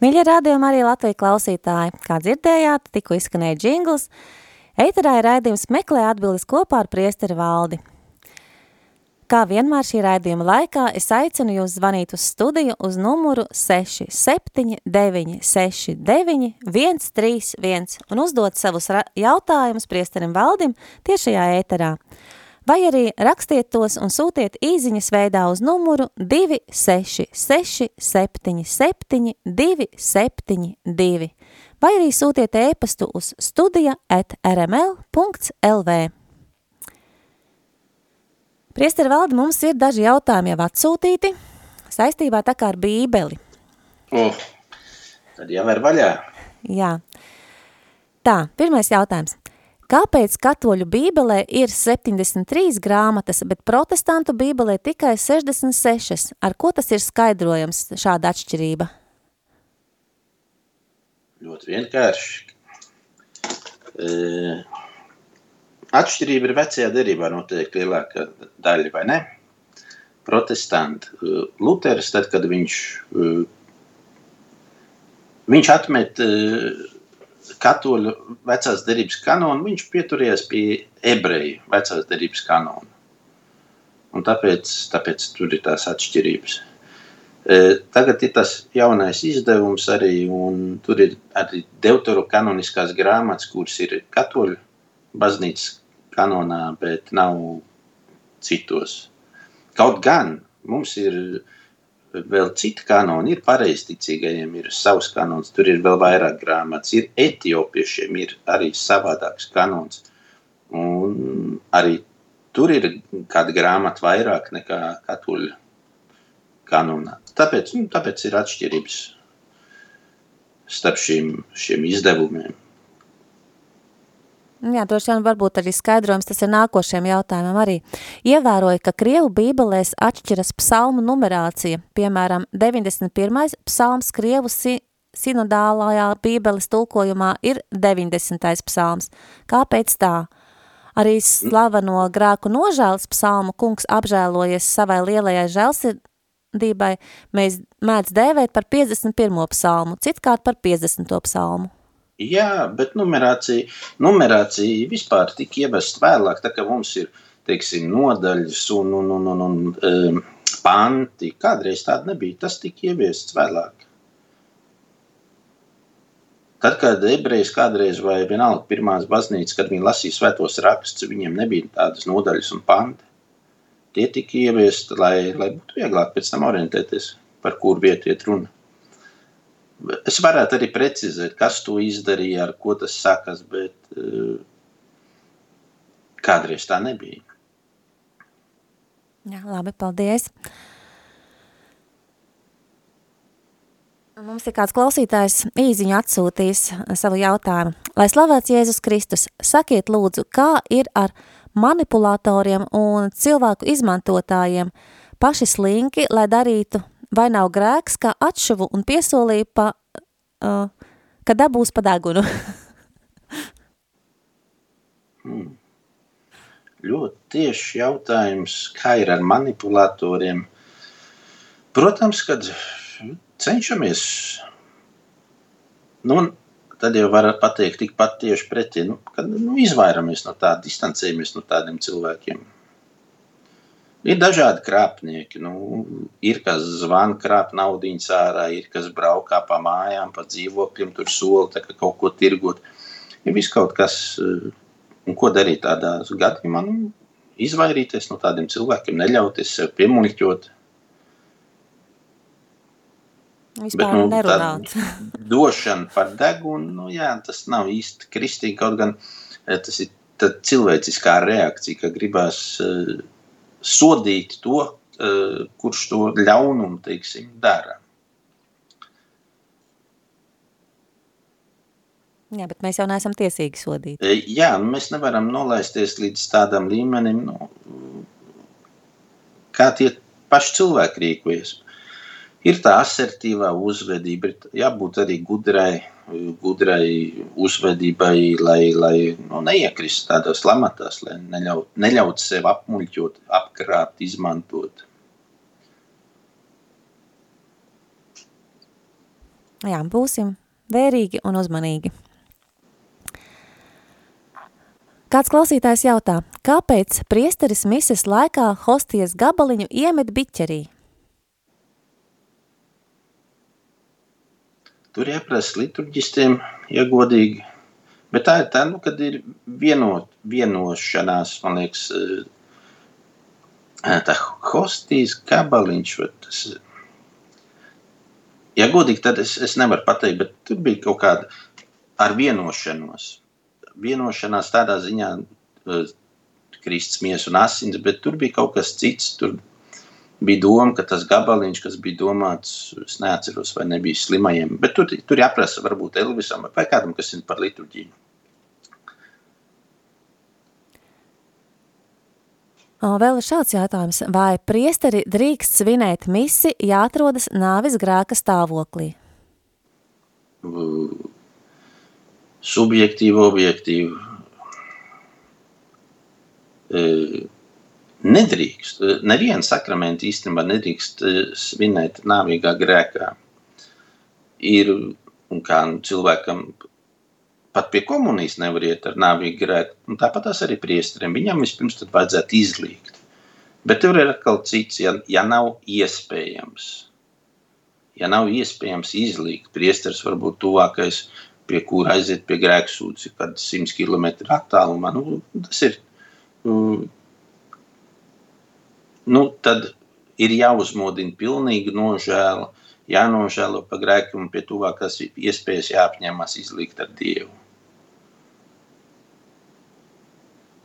Mīļie rādījumi arī Latviju klausītāji, kā dzirdējāt, tikko izskanēja džingls, Eitarā ir raidījums meklē atbildes kopā ar priesteri valdi. Kā vienmēr šī raidījuma laikā, es aicinu jūs zvanīt uz studiju uz numuru 67969 131 un uzdot savus jautājumus priesterim valdim tiešajā ēterā vai arī rakstiet tos un sūtiet īziņas veidā uz numuru 266 77 272, vai arī sūtiet ēpastu uz studija at rml.lv. Priesteri valdi, mums ir daži jautājumi jau atsūtīti, saistībā tā kā ar bībeli. Oh, tad jau ir vaļā. Jā. Tā, pirmais jautājums. Kāpēc katoļu bībelē ir 73 grāmatas, bet protestantu bībelē tikai 66? Ar ko tas ir skaidrojams šāda atšķirība? Ļoti vienkārši. E, atšķirība ir vecajā derībā noteikti lielākā daļa, vai ne? Protestanti. Luteris, tad, kad viņš, viņš atmet katoļu vecās derības kanonu, viņš pieturējās pie ebreju vecās derības kanona. Un tāpēc, tāpēc tur ir tās atšķirības. E, tagad ir tas jaunais izdevums arī, un tur ir arī deuteru kanoniskās grāmatas, kuras ir katoļu baznīcas kanonā, bet nav citos. Kaut gan mums ir uh, vēl citi kanoni, ir pareizticīgajiem, ir savs kanons, tur ir vēl vairāk grāmatas, ir etiopiešiem, ir arī savādāks kanons. Un arī tur ir kāda grāmata vairāk nekā katoļu kanonā. Tāpēc, nu, tāpēc ir atšķirības starp šīm, šiem izdevumiem. Jā, droši vien varbūt arī skaidrojums, tas ir nākošiem jautājumam arī. Ievēroja, ka Krievu bībelēs atšķiras psalmu numerācija, piemēram, 91. psalms Krievu si sinodālajā bībeles tulkojumā ir 90. psalms. Kāpēc tā? Arī slaveno grēku nožēlas psalmu kungs apžēlojies savai lielajai žēlsirdībai, mēs mēdz dēvēt par 51. psalmu, citkārt par 50. psalmu. Jā, bet numerācija, numerācija vispār tika ievest vēlāk, tā kā mums ir, teiksim, nodaļas un, un, un, un, un um, panti. Kādreiz tāda nebija, tas tika ieviests vēlāk. Tad, kad ebrejs kādreiz vai vienalga pirmās baznīcas, kad viņi lasīja svētos rakstus, viņiem nebija tādas nodaļas un panti. Tie tika ieviesti, lai, lai būtu vieglāk pēc tam orientēties, par kur vietu iet runa. Es varētu arī precizēt, kas to izdarīja, ar ko tas sakas, bet uh, kādreiz tā nebija. Jā, labi, paldies. Mums ir kāds klausītājs īziņu atsūtījis savu jautājumu. Lai slavēts Jēzus Kristus, sakiet lūdzu, kā ir ar manipulatoriem un cilvēku izmantotājiem paši slinki, lai darītu vai nav grēks, kā atšuvu un piesolīja, pa, uh, ka dabūs pa degunu? hmm. Ļoti tieši jautājums, kā ir ar manipulatoriem. Protams, kad cenšamies, nu, tad jau var pateikt tikpat tieši pretī, nu, kad nu, izvairamies no tā, distancējamies no tādiem cilvēkiem. Ir dažādi krāpnieki. Nu, ir kas zvana, krāp naudu ārā, ir kas braukā pa mājām, pa dzīvokļiem, tur soli kaut ko tirgot. Ir viss kaut kas, eh, un ko darīt tādā gadījumā. Nu, izvairīties no tādiem cilvēkiem, neļauties sev piemuļķot. Vispār Bet, nu, nerunāt. došana par degunu, nu, jā, tas nav īsti kristīgi, kaut gan eh, tas ir cilvēciskā reakcija, ka gribās uh, sodīt to, eh, kurš to ļaunumu teiksim, dara. Jā, bet mēs jau neesam tiesīgi sodīt. E, jā, nu, mēs nevaram nolaisties līdz tādam līmenim, nu, kā tie paši cilvēki rīkojas. Ir tā asertīvā uzvedība, ir jābūt arī gudrai, gudrai uzvedībai, lai, lai nu, neiekrist tādās lamatās, lai neļaut, neļaut sev apmuļķot, apkrāt, izmantot. Jā, būsim vērīgi un uzmanīgi. Kāds klausītājs jautā, kāpēc priesteris mises laikā hosties gabaliņu iemet biķerī? Tur jāprasa liturģistiem, ja godīgi. Bet tā ir tā, nu, kad ir vienot, vienošanās, man liekas, eh, tā hostijas gabaliņš, ja godīgi, tad es, es nevaru pateikt, bet tur bija kaut kāda ar vienošanos vienošanās tādā ziņā, uh, kristus miesa un asins, bet tur bija kaut kas cits. Tur bija doma, ka tas gabaliņš, kas bija domāts, es neatceros, vai nebija slimajiem, bet tur, tur jāprasa varbūt Elvisam vai kādam, kas ir par liturģiju. Vēl ir šāds jautājums. Vai priesteri drīkst svinēt misi, ja atrodas nāvis grēka stāvoklī? subjektīvu, objektīvu. E, nedrīkst, nevienu sakramentu īstenībā nedrīkst e, svinēt nāvīgā grēkā. Ir, un kā nu, cilvēkam pat pie komunijas nevar iet ar nāvīgu grēku, un tāpat tās arī priesteriem. Viņam vispirms tad vajadzētu izlīgt. Bet tur ir atkal cits, ja, ja nav iespējams. Ja nav iespējams izlīgt, priesteris varbūt tuvākais pie kura aiziet pie grēksūdzes, kad 100 km attālumā. Nu, tas ir. Nu, tad ir jāuzmodina pilnīgi nožēla, jānožēlo par grēku un pie tuvākās iespējas jāapņemas izlikt ar Dievu.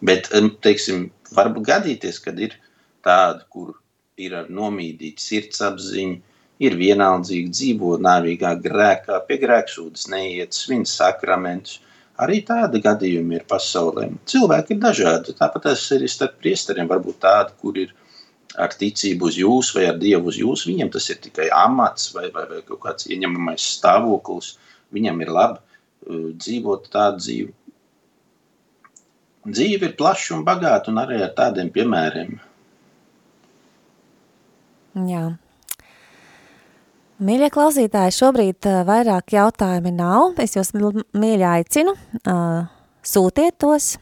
Bet, teiksim, varbūt gadīties, kad ir tādi, kur ir ar nomīdītu sirdsapziņu, ir vienaldzīgi dzīvo nāvīgā grēkā, pie grēksūdas neiet, svin sakramentus. Arī tādi gadījumi ir pasaulē. Cilvēki ir dažādi. Tāpat tas ir starp priesteriem. Varbūt tādi, kur ir ar ticību uz jums vai ar dievu uz jums. Viņam tas ir tikai amats vai, vai, vai kaut kāds ieņemamais stāvoklis. Viņam ir labi uh, dzīvot tādu dzīvi. Dzīve ir plaša un bagāta, un arī ar tādiem piemēriem. Jā, Mīļie klausītāji, šobrīd uh, vairāk jautājumi nav. Es jūs mīļi aicinu, uh, sūtiet tos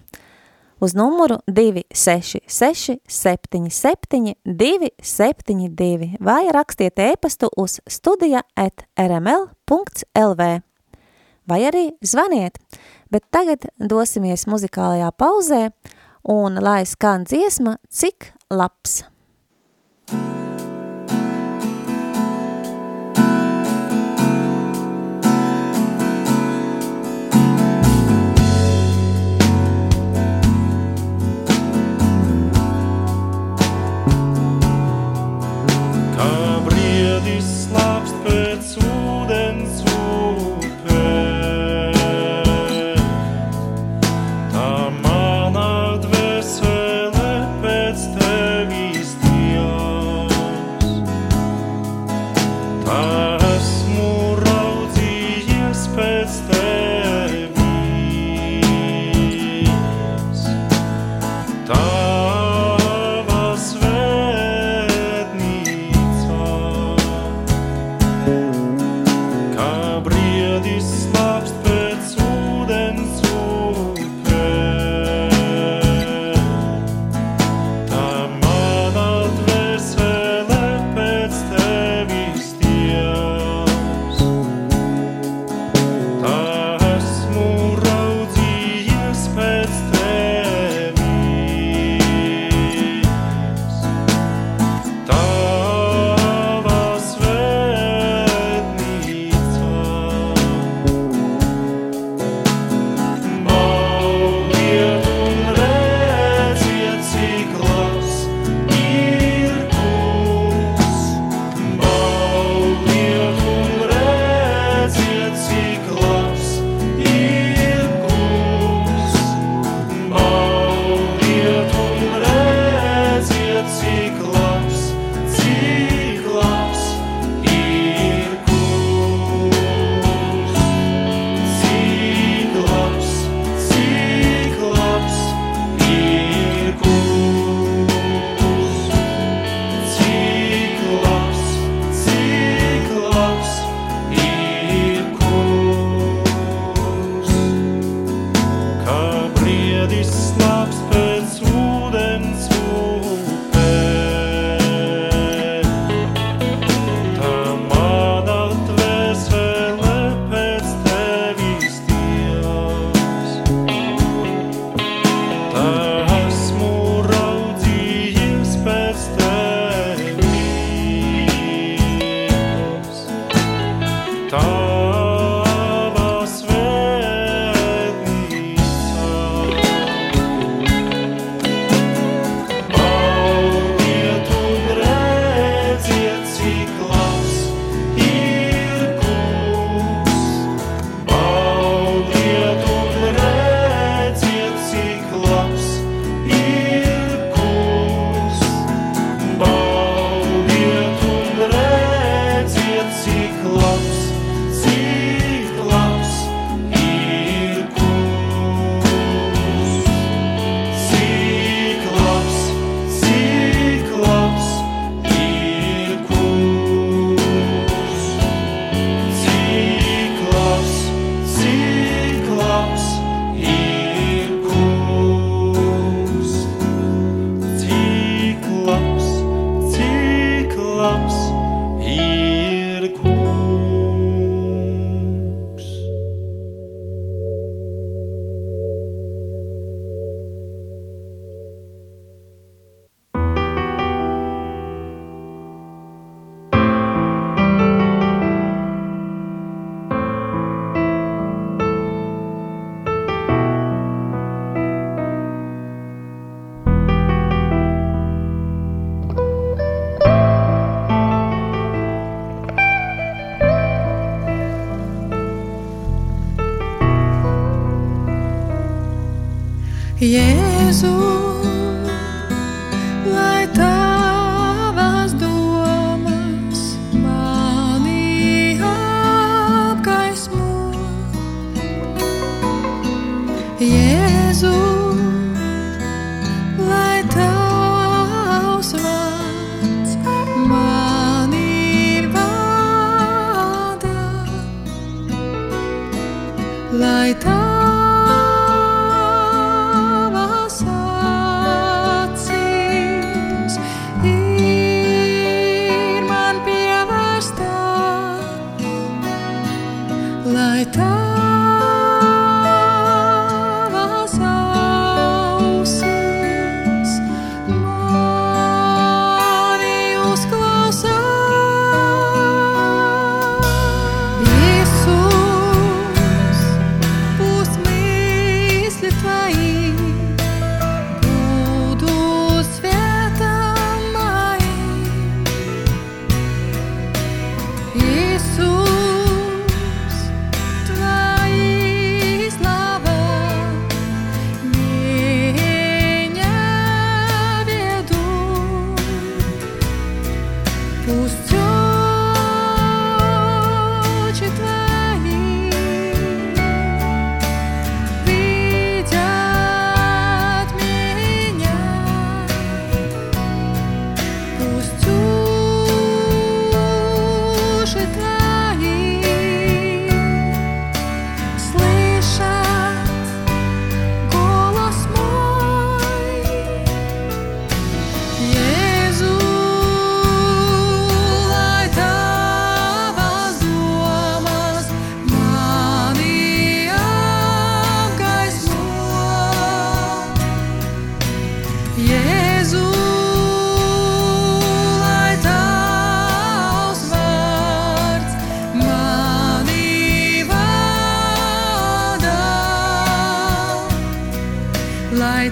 uz numuru 266 77 272 vai rakstiet ēpastu uz studija at rml.lv vai arī zvaniet. Bet tagad dosimies muzikālajā pauzē un lai skan dziesma, cik labs.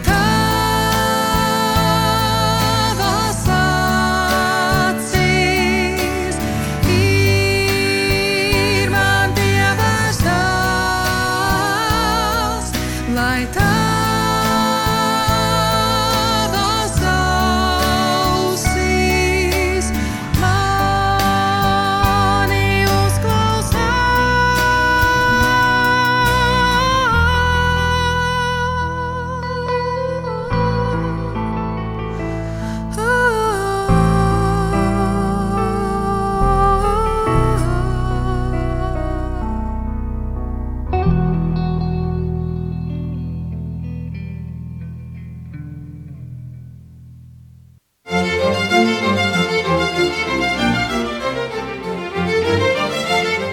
come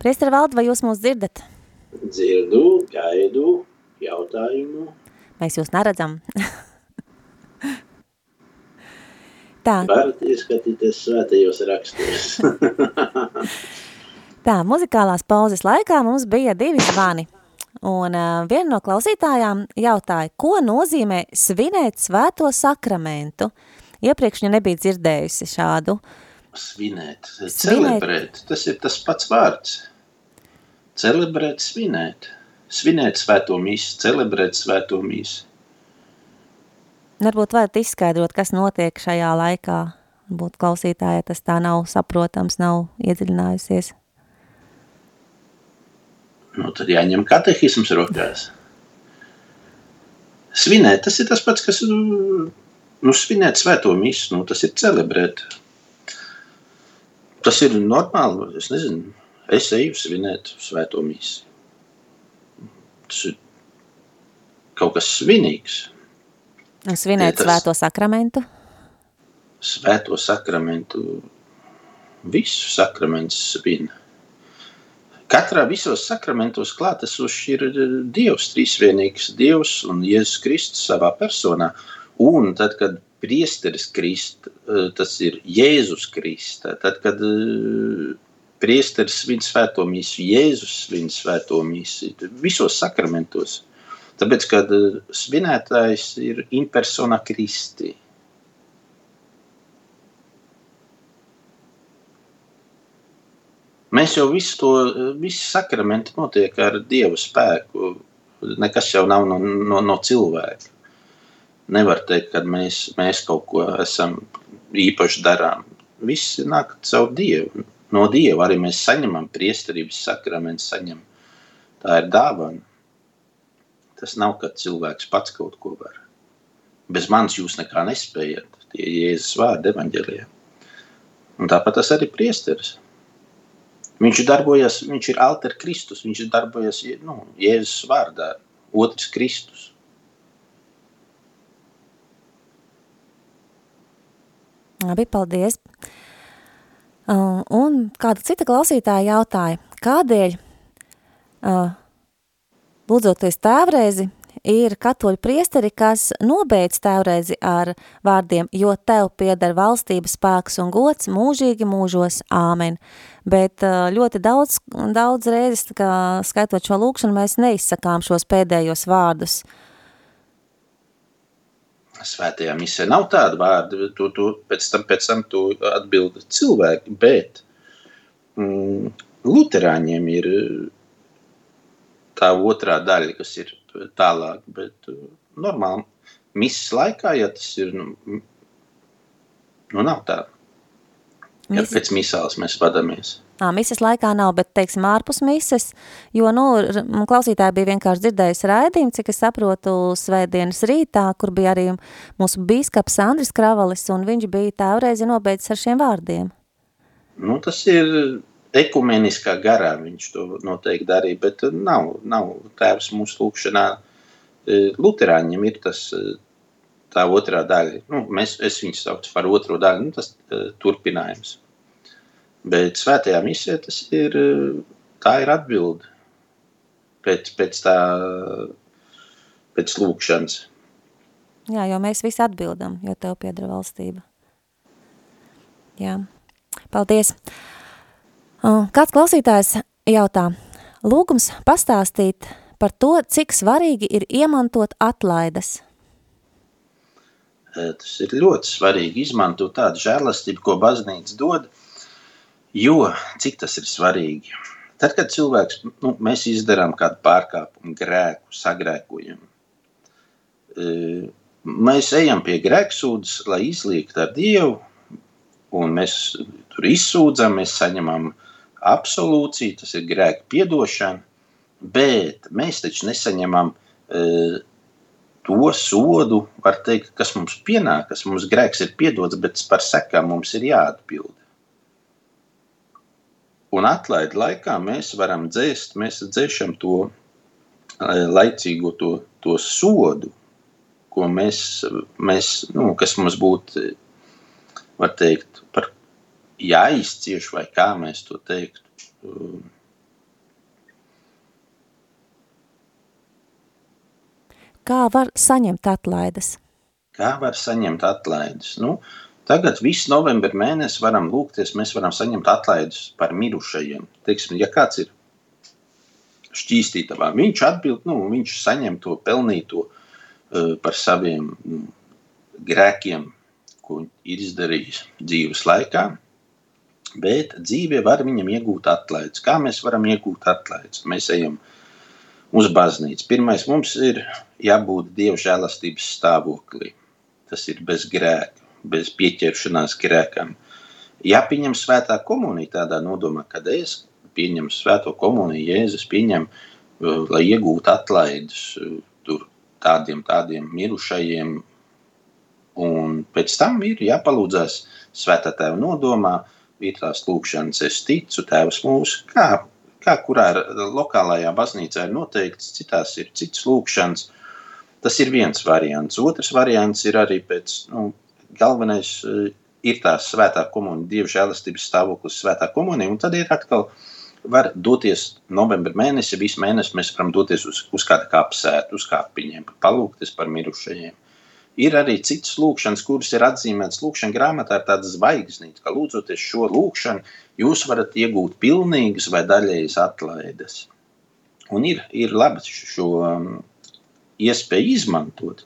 Priesteri valdi, vai jūs mūs dzirdat? Dzirdu, gaidu, jautājumu. Mēs jūs neredzam. Tā. Varat ieskatīties svētajos rakstos. Tā, muzikālās pauzes laikā mums bija divi zvani. Un uh, viena no klausītājām jautāja, ko nozīmē svinēt svēto sakramentu? Iepriekš viņa nebija dzirdējusi šādu. Svinēt, Svinēt. celebrēt, tas ir tas pats vārds. Celebrēt, svinēt. Svinēt svēto mīsu, celebrēt svēto mīsu. Varbūt varat izskaidrot, kas notiek šajā laikā. Varbūt klausītājai tas tā nav saprotams, nav iedziļinājusies. Nu, tad jāņem katehisms rokās. Svinēt, tas ir tas pats, kas nu, svinēt svēto misu, nu, tas ir celebrēt. Tas ir normāli, es nezinu, es eju svinēt svēto misu. Tas ir kaut kas svinīgs. Svinēt Tas- svēto sakramentu. Svēto sakramentu, visu sakramentu svin. Katrā visos sakramentos klātesošs ir eh, Dievs, trīsvienīgs Dievs un Jēzus Kristus savā personā. Un tad, kad priesteris krist, eh, tas ir Jēzus Kristus, tad, kad eh, priesteris svin svēto mīsu, Jēzus svin svēto mīsu, visos sakramentos. Tāpēc, kad eh, svinētājs ir in persona Kristi. Mēs jau visu to, visi sakramenti notiek ar Dieva spēku. Nekas jau nav no, no, no cilvēka. Nevar teikt, ka mēs, mēs kaut ko esam īpaši darām. Viss nāk caur Dievu. No Dieva arī mēs saņemam priesterības sakramentu, saņem. Tā ir dāvana. Tas nav, ka cilvēks pats kaut ko var. Bez manis jūs nekā nespējat. Tie ir Jēzus vārdi evaņģēlijā. Un tāpat tas arī priesteris. Viņš darbojas, viņš ir alter Kristus, viņš darbojas nu, Jēzus vārdā, otrs Kristus. Labi, paldies. Uh, un kāda cita klausītāja jautāja, kādēļ, uh, lūdzoties tēvreizi, ir katoļu priesteri, kas nobeidz tēvreizi ar vārdiem, jo tev pieder valstības spēks un gods mūžīgi mūžos, āmen. Bet uh, ļoti daudz, daudz reizes, kā skaitot šo lūkšanu, mēs neizsakām šos pēdējos vārdus. Svētajā misē nav tāda vārda, to, to, pēc tam, pēc tam to atbilda cilvēki, bet mm, luterāņiem ir tā otrā daļa, kas ir tālāk, bet uh, normāli misas laikā, ja tas ir, nu, nu nav tā, ka Mis- pēc misāles mēs vadamies. Ā, mises laikā nav, bet, teiksim, ārpus mises, jo, nu, klausītāji bija vienkārši dzirdējusi raidījumu, cik es saprotu, svētdienas rītā, kur bija arī mūsu bīskaps Andris Kravalis, un viņš bija tēvreizi nobeidzis ar šiem vārdiem. Nu, tas ir ekumeniskā garā, viņš to noteikti darīja, bet uh, nav, nav tēvs mūsu lūkšanā. Uh, Luterāņiem ir tas, uh, tā otrā daļa. Nu, mēs, es viņu saucu par otro daļu, nu, tas uh, turpinājums. Bet svētajā misē tas ir, tā ir atbilde pēc, pēc tā, pēc lūkšanas. Jā, jo mēs visi atbildam, jo tev piedara valstība. Jā, paldies. Kāds klausītājs jautā, lūgums pastāstīt par to, cik svarīgi ir iemantot atlaides. Tas ir ļoti svarīgi izmantot tādu žēlastību, ko baznīca dod, jo cik tas ir svarīgi. Tad, kad cilvēks, nu, izdarām kādu pārkāpumu, grēku, sagrēkojam, eh, mēs ejam pie grēksūdzes, lai izliektu ar Dievu, un mēs tur izsūdzam, mēs saņemam absolūciju, tas ir grēka piedošana, bet mēs taču nesaņemam uh, to sodu, teikt, kas mums pienākas. Mums grēks ir piedots, bet par sekām mums ir jāatbild. Un atlaid laikā mēs varam dzēst, mēs dzēšam to eh, laicīgo to, to sodu, ko mēs, mēs nu, kas mums būtu, var teikt, par jāizcieš, vai kā mēs to teiktu. Kā var saņemt atlaides? Kā var saņemt atlaides? Nu, tagad visu novembra mēnesi varam lūgties, mēs varam saņemt atlaides par mirušajiem. Teiksim, ja kāds ir šķīstītavā, viņš atbild, nu, viņš saņem to pelnīto uh, par saviem nu, grēkiem, ko ir izdarījis dzīves laikā, bet dzīvē var viņam iegūt atlaides. Kā mēs varam iegūt atlaides? Mēs ejam uz baznīcu. Pirmais mums ir jābūt Dieva žēlastības stāvoklī. Tas ir bez grēka, bez pieķeršanās grēkam. Jāpieņem svētā komunija tādā nodomā, kad es pieņemu svēto komuniju, Jēzus pieņem, uh, lai iegūtu atlaides uh, tur tādiem, tādiem mirušajiem. Un pēc tam ir jāpalūdzās svētā tēva nodomā, ir tās lūkšanas, es ticu, tēvs mūsu, kā, kā kurā lokālajā baznīcā ir noteikts, citās ir cits lūkšanas. Tas ir viens variants. Otrs variants ir arī pēc, nu, galvenais uh, ir tā svētā komunija, Dieva žēlastības stāvoklis svētā komunija, un tad ir atkal var doties novembra mēnesi, visu mēnesi mēs varam doties uz, uz kādu kapsētu, uz kāpiņiem, palūgties par mirušajiem. Ir arī citas lūkšanas, kuras ir atzīmētas lūkšanas grāmatā ar tādu zvaigznīti, ka lūdzoties šo lūkšanu, jūs varat iegūt pilnīgas vai daļējas atlaides. Un ir, ir labi šo um, iespēju izmantot.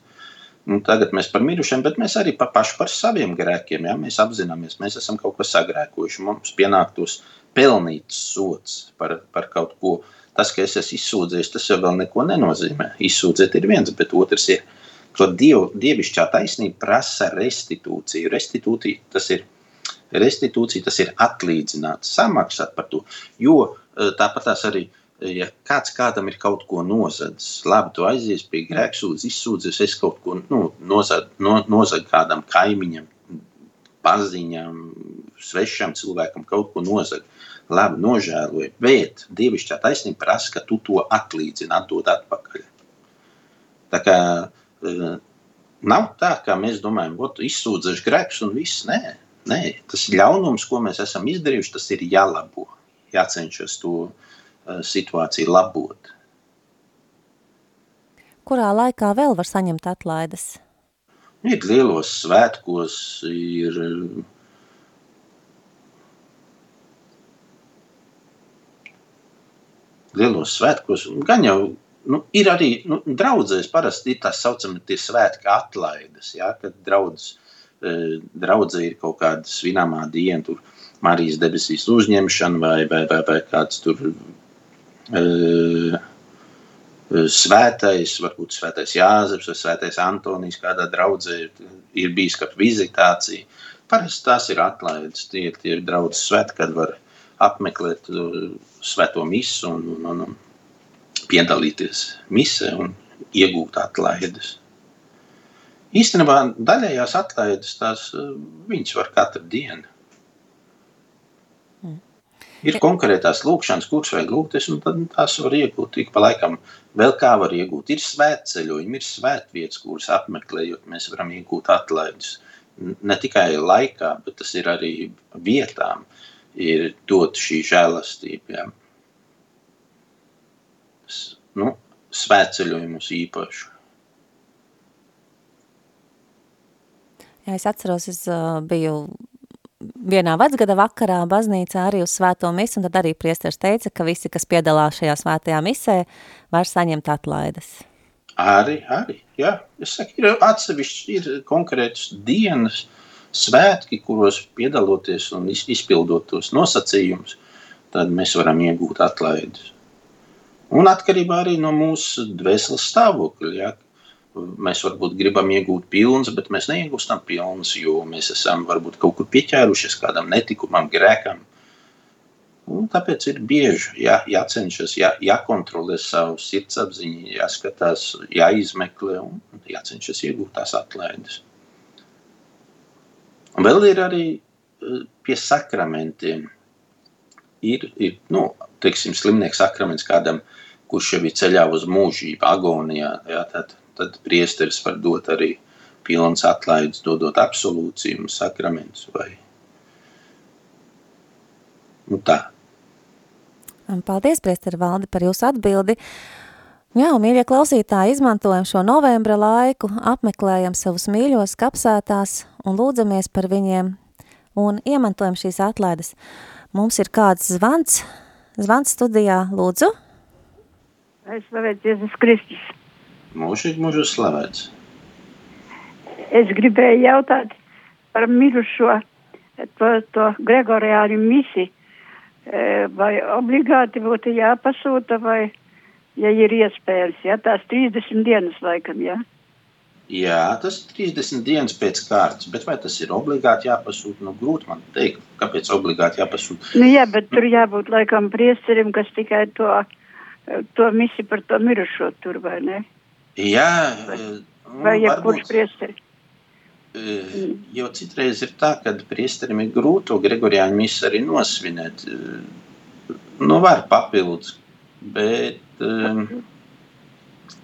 Nu, tagad mēs par mirušiem, bet mēs arī pa paši par saviem grēkiem. Ja? Mēs apzināmies, mēs esam kaut ko sagrēkojuši. Mums pienāktos pelnīts sots par, par kaut ko. Tas, ka es esmu izsūdzējis, tas jau vēl neko nenozīmē. Izsūdzēt ir viens, bet otrs ir, ka diev, dievišķā taisnība prasa restitūciju. Restitūcija tas ir, restitūcija tas ir atlīdzināt, samaksāt par to. Jo tāpat tās arī ja kāds kādam ir kaut ko nozadzis, labi, tu aizies pie grēksūdzes, izsūdzies, es kaut ko nu, nozadu no, nozad kādam kaimiņam, paziņam, svešam cilvēkam kaut ko nozagt. Labi, nožēloju, bet dievišķā taisnība prasa, ka tu to atlīdzini, atdod atpakaļ. Tā kā uh, nav tā, kā mēs domājam, ka izsūdzēšu grēkus un viss. Nē, nē, tas ļaunums, ko mēs esam izdarījuši, tas ir jālabo. Jācenšas to uh, situāciju labot. Kurā laikā vēl var saņemt atlaides? Ir lielos svētkos, ir lielos svētkos, gan jau nu, ir arī nu, draudzēs parasti ir tā saucamie tie svētki atlaides, ja, kad draudz, draudzē ir kaut kāda svinamā diena, tur Marijas debesīs uzņemšana vai, vai, vai, vai kāds tur svētais, varbūt svētais Jāzeps vai svētais Antonijs, kādā draudzē ir bijis kāda vizitācija. Parasti tās ir atlaides, tie, tie ir draudzes svētki, kad var apmeklēt svēto misu un, un, un, piedalīties misē un iegūt atlaides. Īstenībā daļējās atlaides tās viņas var katru dienu. Ir konkrētās lūkšanas, kuras vajag lūgties, un tad tās var iegūt ik pa laikam. Vēl kā var iegūt? Ir svētceļojumi, ir svētvietas, kuras apmeklējot, mēs varam iegūt atlaides. Ne tikai laikā, bet tas ir arī vietām, ir dot šī žēlastība. Ja. Nu, svētceļojumus īpaši. Jā, es atceros, es uh, biju vienā vecgada vakarā baznīcā arī uz svēto misu, un tad arī priestars teica, ka visi, kas piedalās šajā svētajā misē, var saņemt atlaides. Arī, arī, jā. Es saku, ir atsevišķi, ir konkrētas dienas, svētki, kuros piedaloties un izpildot tos nosacījumus, tad mēs varam iegūt atlaides. Un atkarībā arī no mūsu dvēseles stāvokļa, ja, mēs varbūt gribam iegūt pilnas, bet mēs neiegūstam pilnas, jo mēs esam varbūt kaut kur pieķērušies kādam netikumam, grēkam. Un tāpēc ir bieži jā, jācenšas, jā, jākontrolē savu sirdsapziņu, jāskatās, jāizmeklē un jācenšas iegūt tās atlaides. Un vēl ir arī pie sakramentiem. Ir, ir nu, teiksim, slimnieks sakraments kādam, kurš jau ir ceļā uz mūžību, agonijā. Jā, tad tad priesteris var dot arī pilns atlaides, dodot absolūciju un sakramentus vai nu tā. Paldies, priesteri Valdi, par jūsu atbildi. Jā, un, mīļie klausītāji, izmantojam šo novembra laiku, apmeklējam savus mīļos kapsētās un lūdzamies par viņiem un iemantojam šīs atlaides. Mums ir kāds zvans, zvans studijā, lūdzu. Lai slavēts Jēzus Kristus. Mūžīgi mūžu slavēts. Es gribēju jautāt par mirušo to, to Gregoriāļu misi. Vai obligāti būtu jāpasūta vai, ja ir iespējams, ja tās 30 dienas laikam, jā? Ja? Jā, tas ir 30 dienas pēc kārtas, bet vai tas ir obligāti jāpasūta? Nu, grūti man teikt, kāpēc obligāti jāpasūta. Nu, jā, bet tur jābūt laikam priesterim, kas tikai to, to misi par to mirušo tur, vai ne? Jā. Vai, vai jebkurš priesteri? Jo citreiz ir tā, ka priesterim ir grūti to Gregoriāņu misu arī nosvinēt. Nu, var papildus, bet... Um,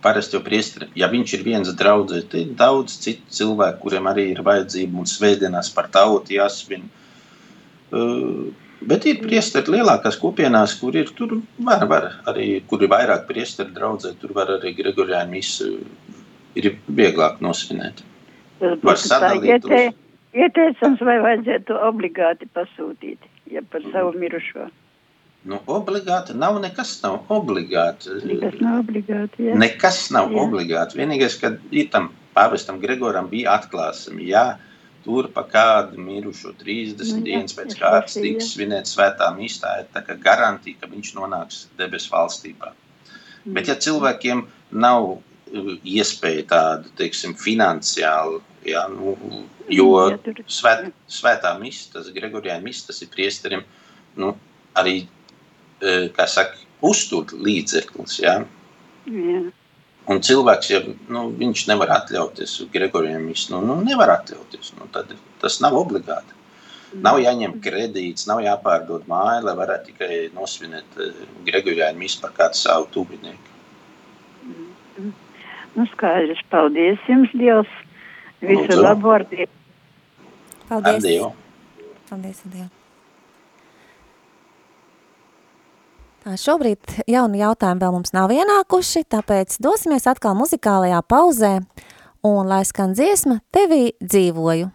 parasti jau priesteri, ja viņš ir viens draudzē, tad ir daudz citu cilvēku, kuriem arī ir vajadzība un svētdienās par tautu jāsvin. Uh, bet ir priesteri lielākās kopienās, kur ir tur var, var arī, kur ir vairāk priesteri draudzē, tur var arī Gregoriāni misu ir vieglāk nosvinēt. Var sadalīt uz... Ieteicams, vai vajadzētu obligāti pasūtīt, ja par savu mirušo. Nu, obligāti nav nekas nav obligāti. Nekas nav obligāti, jā. Nekas nav jā. obligāti. Vienīgais, kad ir tam pāvestam Gregoram bija atklāsumi, jā, tur pa kādu mirušo 30 nu, dienas pēc kārtas tiks svinēt svētā mīstā, ir tā kā garantija, ka viņš nonāks debes valstībā. Mm. Bet ja cilvēkiem nav uh, iespēja tādu, teiksim, finansiālu, jā, nu, jo svēt, svētā mista, tas Gregorijā mista, tas ir priesterim, nu, arī kā saka, uztur līdzeklis. Ja? Jā. Un cilvēks, ja nu, viņš nevar atļauties Gregorijam, nu, nu, nevar atļauties. Nu, tad tas nav obligāti. Nav jāņem kredīts, nav jāpārdod māja, lai varētu tikai nosvinēt Gregorijāņu misu par kādu savu tuvinieku. Nu, skaidrs, paldies jums, Dievs. Visu labu ar Dievu. Paldies. Ar Dievu. Paldies, ar Dievu. Tā šobrīd jauni jautājumi vēl mums nav ienākuši, tāpēc dosimies atkal muzikālajā pauzē un lai skan dziesma Tevī dzīvoju.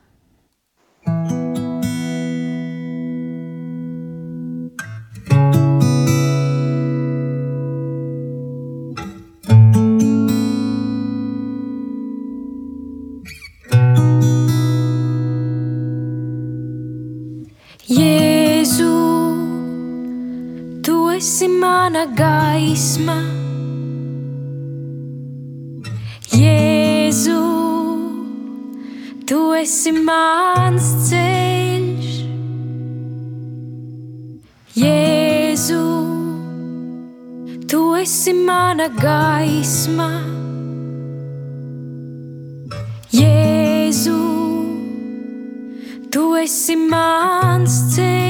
Mana gaisma. Jēzu, tu esi mans ceļš. Jēzu, tu esi mana gaisma. Jēzu, tu esi mans ceļš.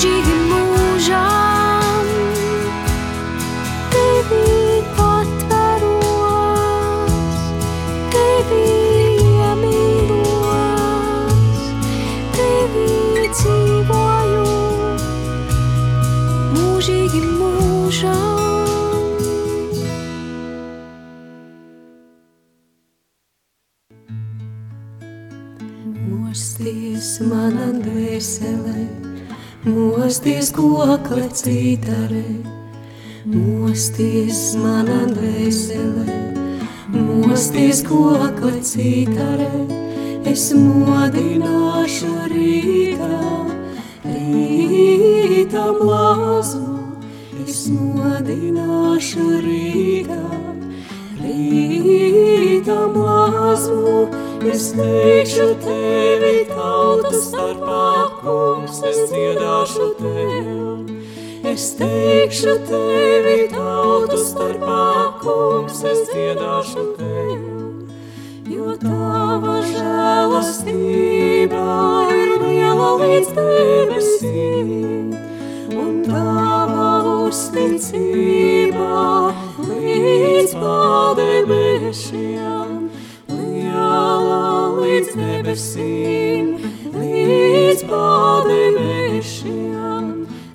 Mūžīgi mosties kokle citarē, mosties manā dvēselē, mosties kokle citarē, es modināšu rītā, rītā blāzmu, es modināšu rītā, rītā blāzmu, es teikšu tevi tautu starpā, kungs, es dziedāšu tev. Es teikšu tevi tautu starpā, kungs, es dziedāšu tev. Jo tava žēlastība ir liela līdz debesīm, un tava uzticība līdz padebešiem. Līdz debesīm, līdz padebešiem.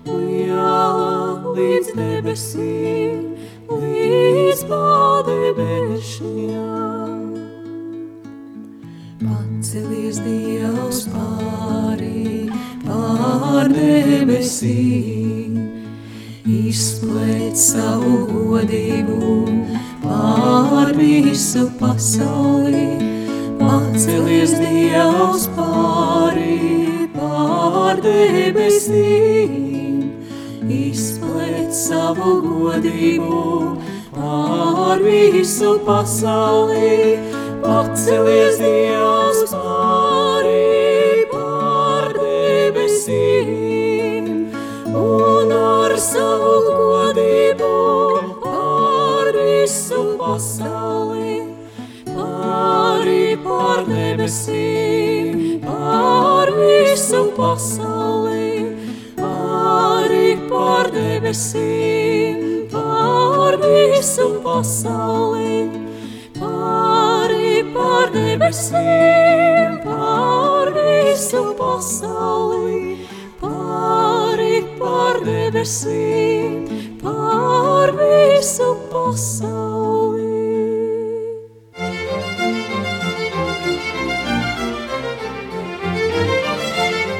Liela līdz debesīm, līdz padebešiem. Pacelies Dievs pāri, pār debesīm, izplēt savu godību pār visu pasauli. Pacelies Dievs pāri, pār debesīm, izplēt savu godību pār visu pasauli. Pacelies Dievs pāri, debesīm, pār visu pasauli. Pāri pār debesīm, pār visu pasauli. Pāri pār debesīm, pār visu pasauli. Pāri pār debesīm, pār visu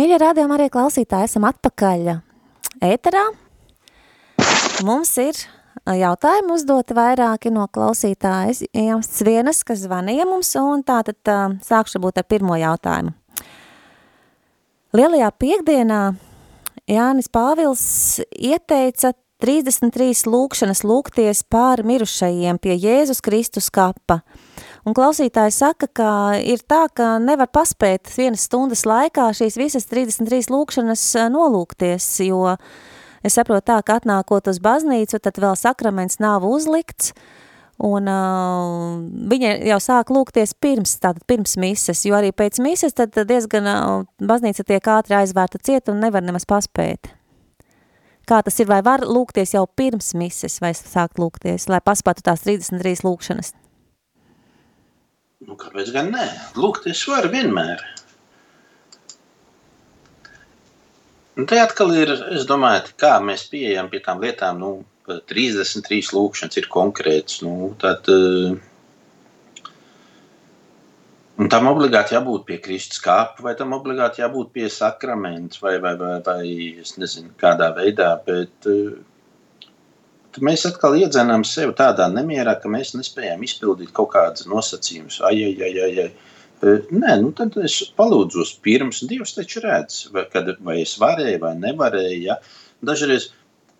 Mīļie rādījumi arī klausītāji, esam atpakaļ ēterā. Mums ir jautājumi uzdoti vairāki no klausītājas. Jums vienas, kas zvanīja mums, un tātad uh, sākšu būt ar pirmo jautājumu. Lielajā piekdienā Jānis Pāvils ieteica 33 lūkšanas lūgties pār mirušajiem pie Jēzus Kristus kapa. Un klausītāji saka, ka ir tā, ka nevar paspēt vienas stundas laikā šīs visas 33 lūkšanas nolūkties, jo es saprotu tā, ka atnākot uz baznīcu, tad vēl sakraments nav uzlikts, un uh, viņa jau sāk lūgties pirms, tātad pirms mises, jo arī pēc mises tad diezgan uh, baznīca tiek ātri aizvērta ciet un nevar nemaz paspēt. Kā tas ir, vai var lūgties jau pirms mises, vai sākt lūgties, lai paspētu tās 33 lūkšanas? Nu, kāpēc gan nē? Lūgties var vienmēr. Un te atkal ir, es domāju, kā mēs pieejam pie tām lietām, nu, 33 lūkšanas ir konkrēts, nu, tad, uh, Un tam obligāti jābūt pie Kristus kāpa, vai tam obligāti jābūt pie sakramenta, vai, vai, vai, vai es nezinu, kādā veidā. Bet uh, mēs atkal iedzenām sevi tādā nemierā, ka mēs nespējam izpildīt kaut kādas nosacījumus. Ai, ai, ai, ai, ai. Nē, nu tad es palūdzos pirms. Dievs taču redz, vai, kad, vai es varēju vai nevarēju. Ja? Dažreiz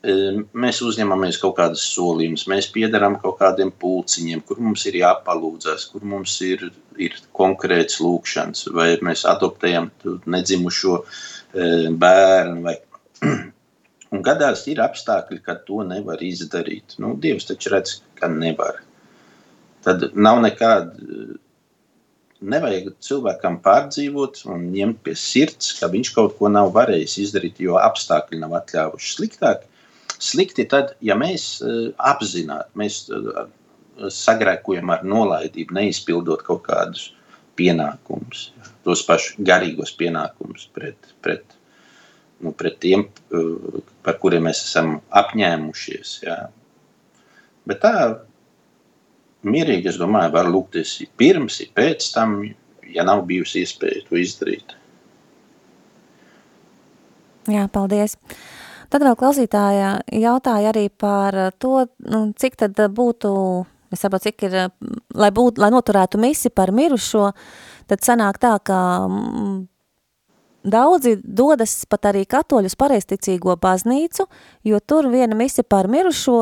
mēs uzņemamies kaut kādas solījumus, mēs piedarām kaut kādiem pulciņiem, kur mums ir jāpalūdzas, kur mums ir, ir konkrēts lūkšanas, vai mēs adoptējam nedzimušo bērnu. Vai... Un gadās ir apstākļi, kad to nevar izdarīt. Nu, Dievs taču redz, ka nevar. Tad nav nekāda. Nevajag cilvēkam pārdzīvot un ņemt pie sirds, ka viņš kaut ko nav varējis izdarīt, jo apstākļi nav atļāvuši. Sliktāk Slikti tad, ja mēs uh, apzināti, mēs uh, sagrēkojam ar nolaidību, neizpildot kaut kādus pienākumus, tos pašus garīgos pienākumus pret, pret, nu, pret tiem, uh, par kuriem mēs esam apņēmušies. Jā. Bet tā mierīgi, es domāju, var lūgties pirms, pēc tam, ja nav bijusi iespēja to izdarīt. Jā, paldies. Tad vēl klausītāja jautāja arī par to, nu, cik tad būtu, es saprotu, cik ir, lai, būt, lai noturētu misi par mirušo, tad sanāk tā, ka mm, daudzi dodas pat arī katoļus pareisticīgo baznīcu, jo tur viena misi par mirušo,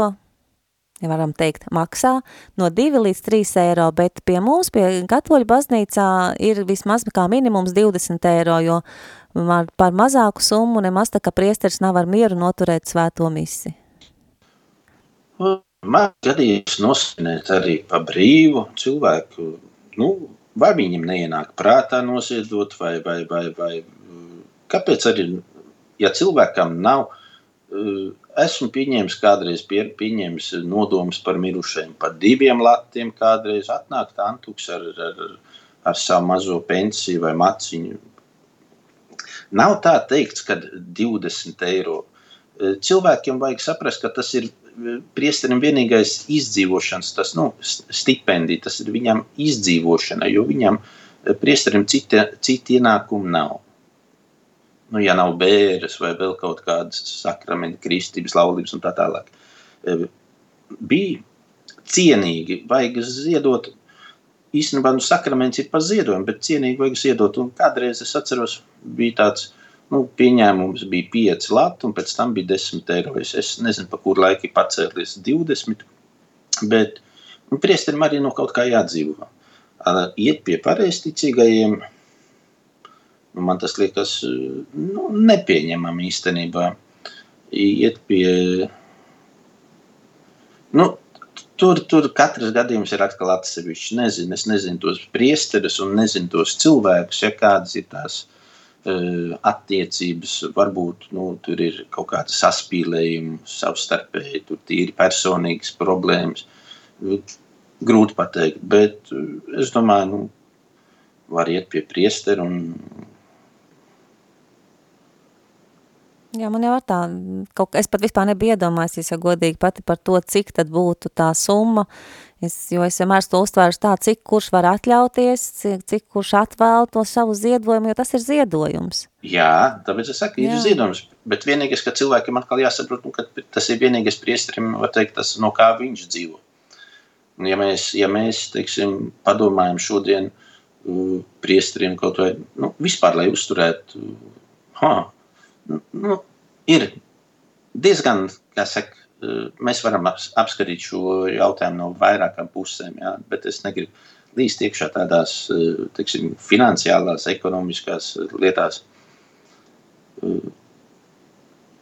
varam teikt, maksā no 2 līdz 3 eiro, bet pie mums, pie katoļu baznīcā ir vismaz kā minimums 20 eiro, jo par mazāku summu nemaz tā, ka priesteris nav ar mieru noturēt svēto misi. Man gadījums nosvinēt arī pa brīvu cilvēku, nu, vai viņam neienāk prātā noziedot, vai, vai, vai, vai kāpēc arī, ja cilvēkam nav, esmu pieņēmis kādreiz pie, pieņēmis nodomus par mirušajiem, par diviem latiem kādreiz atnāk tantuks ar, ar, ar savu mazo pensiju vai maciņu, Nav tā teikts, ka 20 eiro. E, cilvēkiem vajag saprast, ka tas ir e, priesterim vienīgais izdzīvošanas, tas nu, stipendija, tas ir viņam izdzīvošana, jo viņam e, priesterim citi, citi ienākumi nav. Nu, ja nav bēres vai vēl kaut kādas sakramenta, kristības, laulības un tā tālāk. Bija cienīgi, vajag ziedot īstenībā nu, sakraments ir par ziedojumu, bet cienīgi vajag ziedot. Un kādreiz es atceros, bija tāds nu, pieņēmums, bija 5 lati, un pēc tam bija 10 eiro. Es, es nezinu, pa kuru laiku pacēlies 20, bet nu, priesterim arī no kaut kā jādzīvo. Iet pie pareizticīgajiem, nu, man tas liekas nu, nepieņemami īstenībā. Iet pie, nu, Tur, tur katrs gadījums ir atkal atsevišķs. Nezinu, es nezinu tos priesterus un nezinu tos cilvēkus, ja kādas ir tās eh, attiecības, varbūt nu, tur ir kaut kāda saspīlējuma savstarpēji, tur tīri personīgas problēmas. Grūti pateikt, bet eh, es domāju, nu, var iet pie priestera un Jā, man jau ar tā, kaut, es pat vispār nebiju iedomājusies, ja godīgi pati par to, cik tad būtu tā summa, es, jo es vienmēr to uztvēru tā, cik kurš var atļauties, cik, cik kurš atvēl to savu ziedojumu, jo tas ir ziedojums. Jā, tāpēc es saku, ir Jā. ziedojums, bet vienīgais, ka cilvēkiem atkal jāsaprot, nu, ka tas ir vienīgais priesterim, var teikt, tas, no kā viņš dzīvo. Ja mēs, ja mēs teiksim, padomājam šodien uh, priesteriem kaut vai, nu, vispār, lai uzturētu, uh, ha, nu, ir diezgan, kā saka, uh, mēs varam aps, apskatīt šo jautājumu no vairākām pusēm, jā, bet es negribu līst iekšā tādās, uh, teiksim, finansiālās, ekonomiskās lietās. Uh,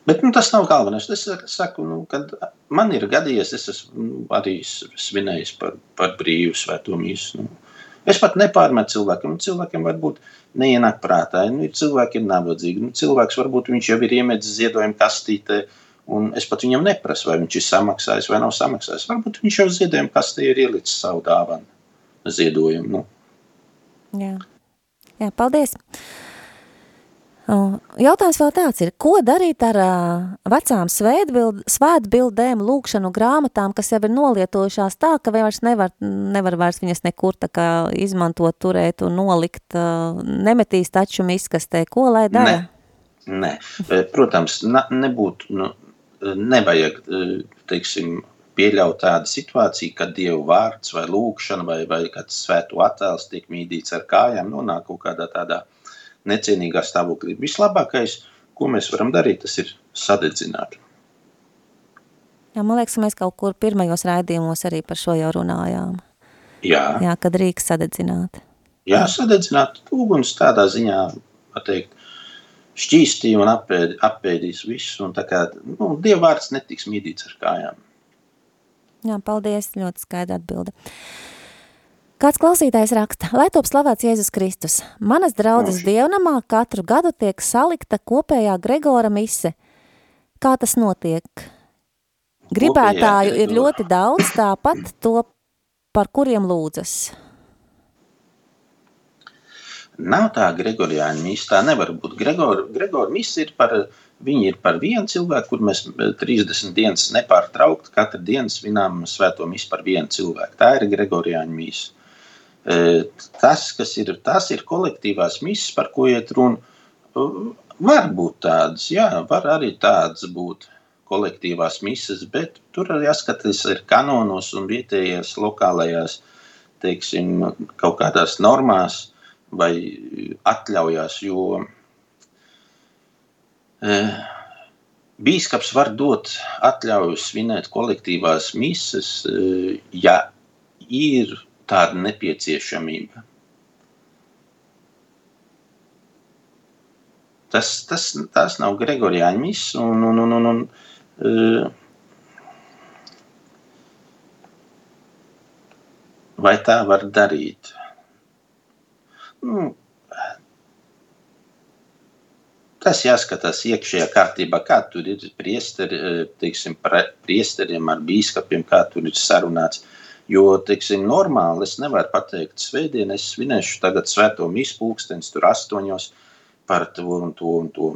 Bet nu, tas nav galvenais. Es saku, nu, kad man ir gadījies, es esmu nu, arī svinējis par, par brīvu svēto mīsu. Nu. Es pat nepārmetu cilvēkiem. Nu, cilvēkiem varbūt neienāk prātā. Nu, ir cilvēki ir nabadzīgi. Nu, cilvēks varbūt viņš jau ir iemetis ziedojumu kastītē. Un es pat viņam neprasu, vai viņš ir samaksājis vai nav samaksājis. Varbūt viņš jau ziedojumu kastē ir ielicis savu dāvanu, ziedojumu. Nu. Jā, Jā paldies. Jautājums vēl tāds ir, ko darīt ar uh, vecām svētbild, svētbildēm, lūkšanu grāmatām, kas jau ir nolietojušās tā, ka vairs nevar, nevar vairs viņas nekur tā kā izmantot, turēt un nolikt, uh, nemetīs taču miskastē, ko lai dara? Nē, nē. Protams, nebūtu, nu, nevajag, teiksim, pieļaut tādu situāciju, kad Dievu vārds vai lūkšana vai, vai kāds svēto attēls tiek mīdīts ar kājām, nonāk kaut kādā tādā necienīgā stāvoklī. Vislabākais, ko mēs varam darīt, tas ir sadedzināt. Jā, man liekas, mēs kaut kur pirmajos raidījumos arī par šo jau runājām. Jā, Jā, kad rīks sadedzināt. jā sadedzināt uguns tādā ziņā, var teikt, šķīstīja un apēd, apēdīs visu. Un tā kā nu, Dieva vārds netiks mīdīts ar kājām. Jā, paldies, ļoti skaidra atbilde. Kāds klausītājs raksta, lai top slavēts Jēzus Kristus. Manas draudzes dievnamā katru gadu tiek salikta kopējā Gregora mise. Kā tas notiek? Gribētāju ir ļoti daudz, tāpat to, par kuriem lūdzas. Nav tā Gregorijāņa mīsa, tā nevar būt. Gregor, Gregora mīsa ir par, viņi ir par vienu cilvēku, kur mēs eh, 30 dienas nepārtraukti katru dienu svinām svēto mīsu par vienu cilvēku. Tā ir Gregorijāņa mīsa. Eh, Tas, kas ir, tas ir kolektīvās misijas, par ko iet runa. Eh, Var būt tādas, jā, var arī tādas būt kolektīvās misijas, bet tur arī jāskatās ir kanonos un vietējās lokālajās, teiksim, kaut kādās normās vai atļaujās, jo eh, Bīskaps var dot atļauju svinēt kolektīvās misijas, eh, ja ir tāda nepieciešamība. Tas, tas, tas nav Gregorijāņa misija, un, un, un, un, un eh, vai tā var darīt? Nu, Tas jāskatās iekšējā kārtībā, kā tur ir priesteri, eh, teiksim, priesteriem ar bīskapiem, kā tur ir sarunāts. Jo, teiksim, normāli es nevaru pateikt, svētdien es svinēšu tagad svēto mīsu pulkstenis tur astoņos par to un to un to.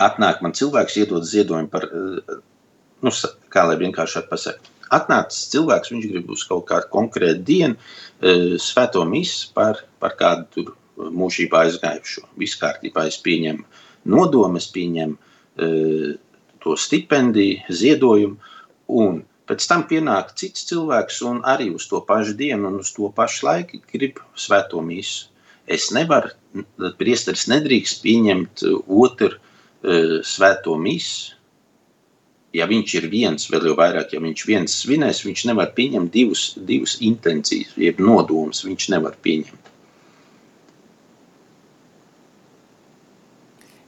Atnāk man cilvēks iedod ziedojumu par, eh, nu, kā lai vienkārši pasaka. Atnācis cilvēks, viņš grib uz kaut kādu konkrētu dienu eh, svēto mīsu par, par kādu tur mūžībā aizgājušo. Viss kārtībā es pieņemu nodomu, es pieņemu to stipendiju, ziedojumu, un pēc tam pienāk cits cilvēks un arī uz to pašu dienu un uz to pašu laiku grib svēto mīsu. Es nevaru, priesteris nedrīkst pieņemt otru e, svēto mīsu. Ja viņš ir viens, vēl jau vairāk, ja viņš viens svinēs, viņš nevar pieņemt divus, divus intencijas, jeb nodomus viņš nevar pieņemt.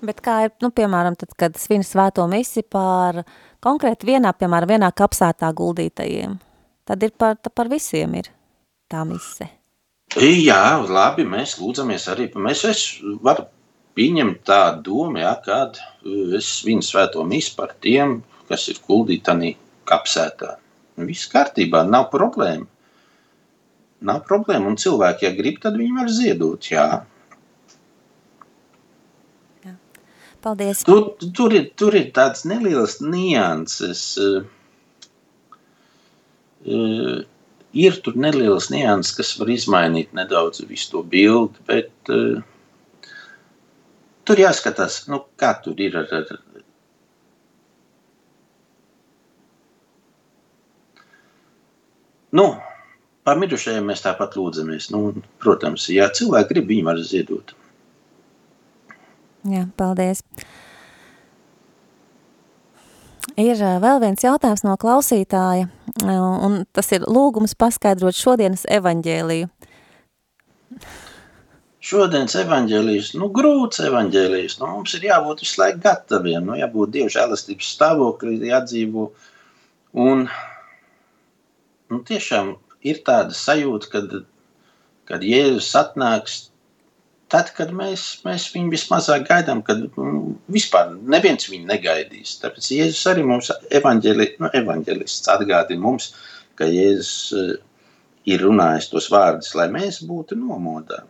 Bet kā ir, nu, piemēram, tad, kad svin svēto misi par konkrēti vienā, piemēram, vienā kapsētā guldītajiem, tad ir par, par visiem ir tā mise. Jā, labi, mēs lūdzamies arī. Mēs es varu pieņemt tādu domu, ja, kad es svinu svēto misu par tiem, kas ir tādā kapsētā. Viss kārtībā, nav problēma. Nav problēma, un cilvēki, ja grib, tad viņi var ziedot, jā. Paldies. Tur, tur, ir, tur ir tāds neliels nianses. Uh, ir tur neliels nianses, kas var izmainīt nedaudz visu to bildi, bet uh, tur jāskatās, nu, kā tur ir ar, ar Nu, par mirušajiem mēs tāpat lūdzamies. Nu, protams, ja cilvēki grib, viņi var ziedot. Jā, paldies. Ir vēl viens jautājums no klausītāja, un tas ir lūgums paskaidrot šodienas evaņģēliju. Šodienas evaņģēlijas, nu, grūts evaņģēlijas. Nu, mums ir jābūt visu laiku gataviem, nu, jābūt dievu žēlastības stāvoklī, jādzīvo. Un, nu, tiešām ir tāda sajūta, kad, kad Jēzus atnāks tad, kad mēs, mēs viņu vismazāk gaidām, kad nu, vispār neviens viņu negaidīs. Tāpēc Jēzus arī mums evaņģeli, nu, evaņģelists atgādina mums, ka Jēzus eh, ir runājis tos vārdus, lai mēs būtu nomodā.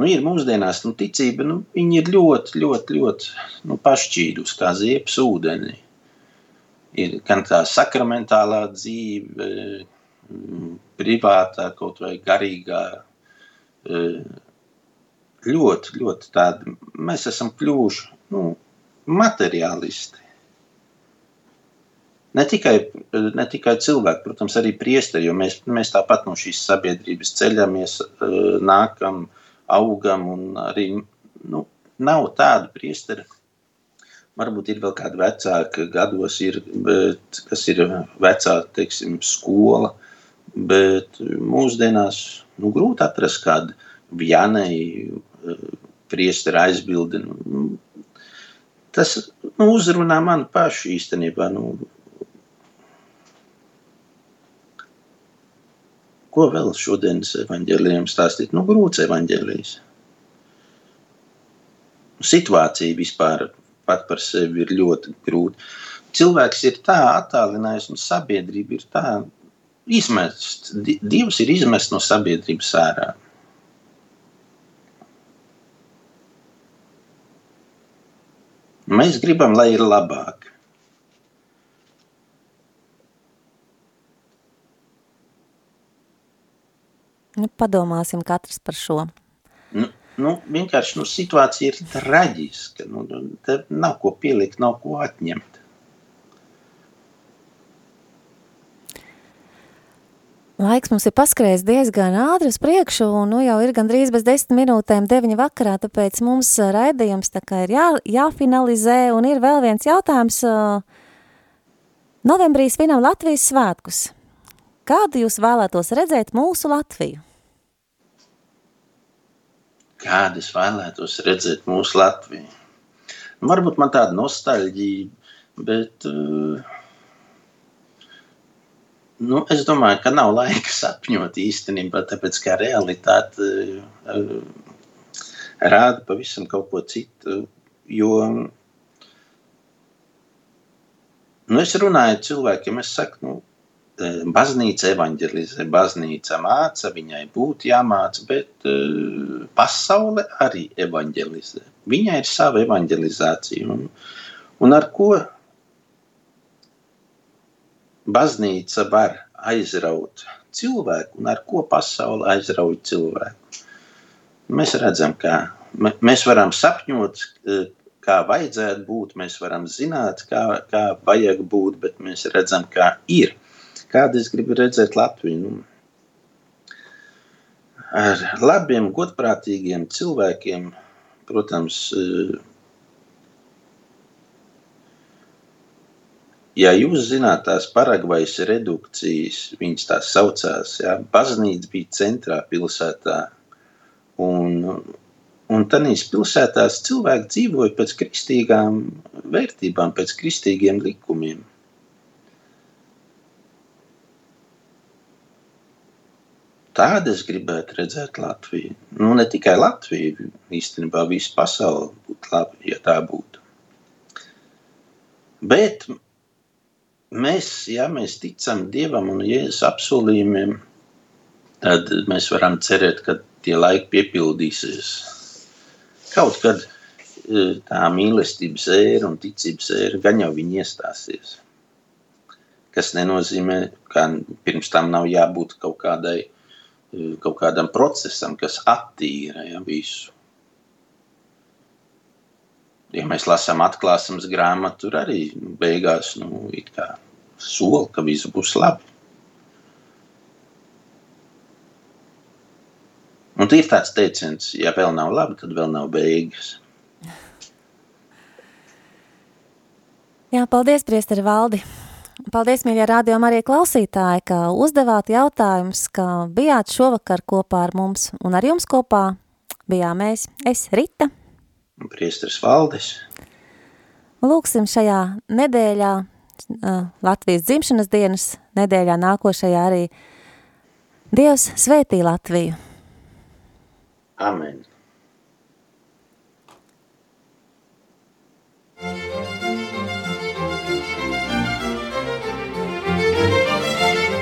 Nu, ir mūsdienās nu, ticība, nu, viņi ir ļoti, ļoti, ļoti nu, pašķīdus, kā ziepes ūdenī. Ir gan tā sakramentālā dzīve, mm, privātā, kaut vai garīgā. eh, Ļoti, ļoti tāda. Mēs esam kļuvuši nu, materiālisti. Ne tikai, ne tikai cilvēki, protams, arī priesteri, jo mēs, mēs tāpat no šīs sabiedrības ceļamies, eh, nākam, augam un arī nu, nav tādu priesteri. Varbūt ir vēl kāda vecāka gados, ir, bet, kas ir vecāka, teiksim, skola, bet mūsdienās nu, grūti atrast kādu Vjanei priestera aizbildi. Nu, tas nu, uzrunā mani pašu īstenībā. Nu, Ko vēl šodienas evaņģēlījiem stāstīt? Nu, grūts evaņģēlijs. Situācija vispār pat par sevi ir ļoti grūta. Cilvēks ir tā attālinājis un sabiedrība ir tā izmests. Di- Dievs ir izmests no sabiedrības ārā. Mēs gribam, lai ir labāk. Nu, padomāsim katrs par šo. Nu, vienkārši nu, situācija ir traģiska. Nu, te nav ko pielikt, nav ko atņemt. Laiks mums ir paskrējis diezgan ātri uz priekšu, un nu jau ir gandrīz bez desmit minūtēm deviņi vakarā, tāpēc mums raidījums tā kā ir jā, jāfinalizē, un ir vēl viens jautājums. Novembrī svinam Latvijas svētkus. Kādu jūs vēlētos redzēt mūsu Latviju? Kādu es vēlētos redzēt mūsu Latviju? Varbūt man tāda nostalģija, bet uh, nu, es domāju, ka nav laika sapņot īstenībā, tāpēc ka realitāte uh, rāda pavisam kaut ko citu. Jo nu, es runāju ar cilvēkiem, es saku, nu, eh, baznīca evanģelizē, baznīca māca, viņai būtu jāmāca, bet uh, pasaule arī evanģelizē. Viņai ir sava evanģelizācija. Un, un ar ko baznīca var aizraut cilvēku un ar ko pasaule aizrauj cilvēku? Mēs redzam, mē- mēs varam sapņot, eh, kā vajadzētu būt, mēs varam zināt, kā, kā vajag būt, bet mēs redzam, kā ir. Kādu es gribu redzēt Latviju? Nu, ar labiem, godprātīgiem cilvēkiem, protams, eh, ja jūs zināt tās Paragvajas redukcijas, viņas tās saucās, jā, baznīca bija centrā pilsētā, un, un tanīs pilsētās cilvēki dzīvoja pēc kristīgām vērtībām, pēc kristīgiem likumiem. Tādu es gribētu redzēt Latviju. Nu, ne tikai Latviju, īstenībā visu pasauli būtu labi, ja tā būtu. Bet mēs, ja mēs ticam Dievam un Jēzus apsolījumiem, tad mēs varam cerēt, ka tie laiki piepildīsies. Kaut kad e, tā mīlestības ēra un ticības ēra gan jau viņi iestāsies. Kas nenozīmē, ka pirms tam nav jābūt kaut, kādai, e, kaut kādam procesam, kas attīra ja, visu. Ja mēs lasām atklāsmes grāmatu, tur arī beigās nu, sola, ka viss būs labi. Un ir tāds teiciens, ja vēl nav labi, tad vēl nav beigas. Jā, paldies, Priesteri Valdi. Paldies, mīļie rādījumi arī klausītāji, ka uzdevāt jautājumus, ka bijāt šovakar kopā ar mums un ar jums kopā bijām mēs, es Rita. Un priesteris Valdis. Lūksim šajā nedēļā, Latvijas dzimšanas dienas nedēļā nākošajā arī Dievs svētī Latviju. Amen.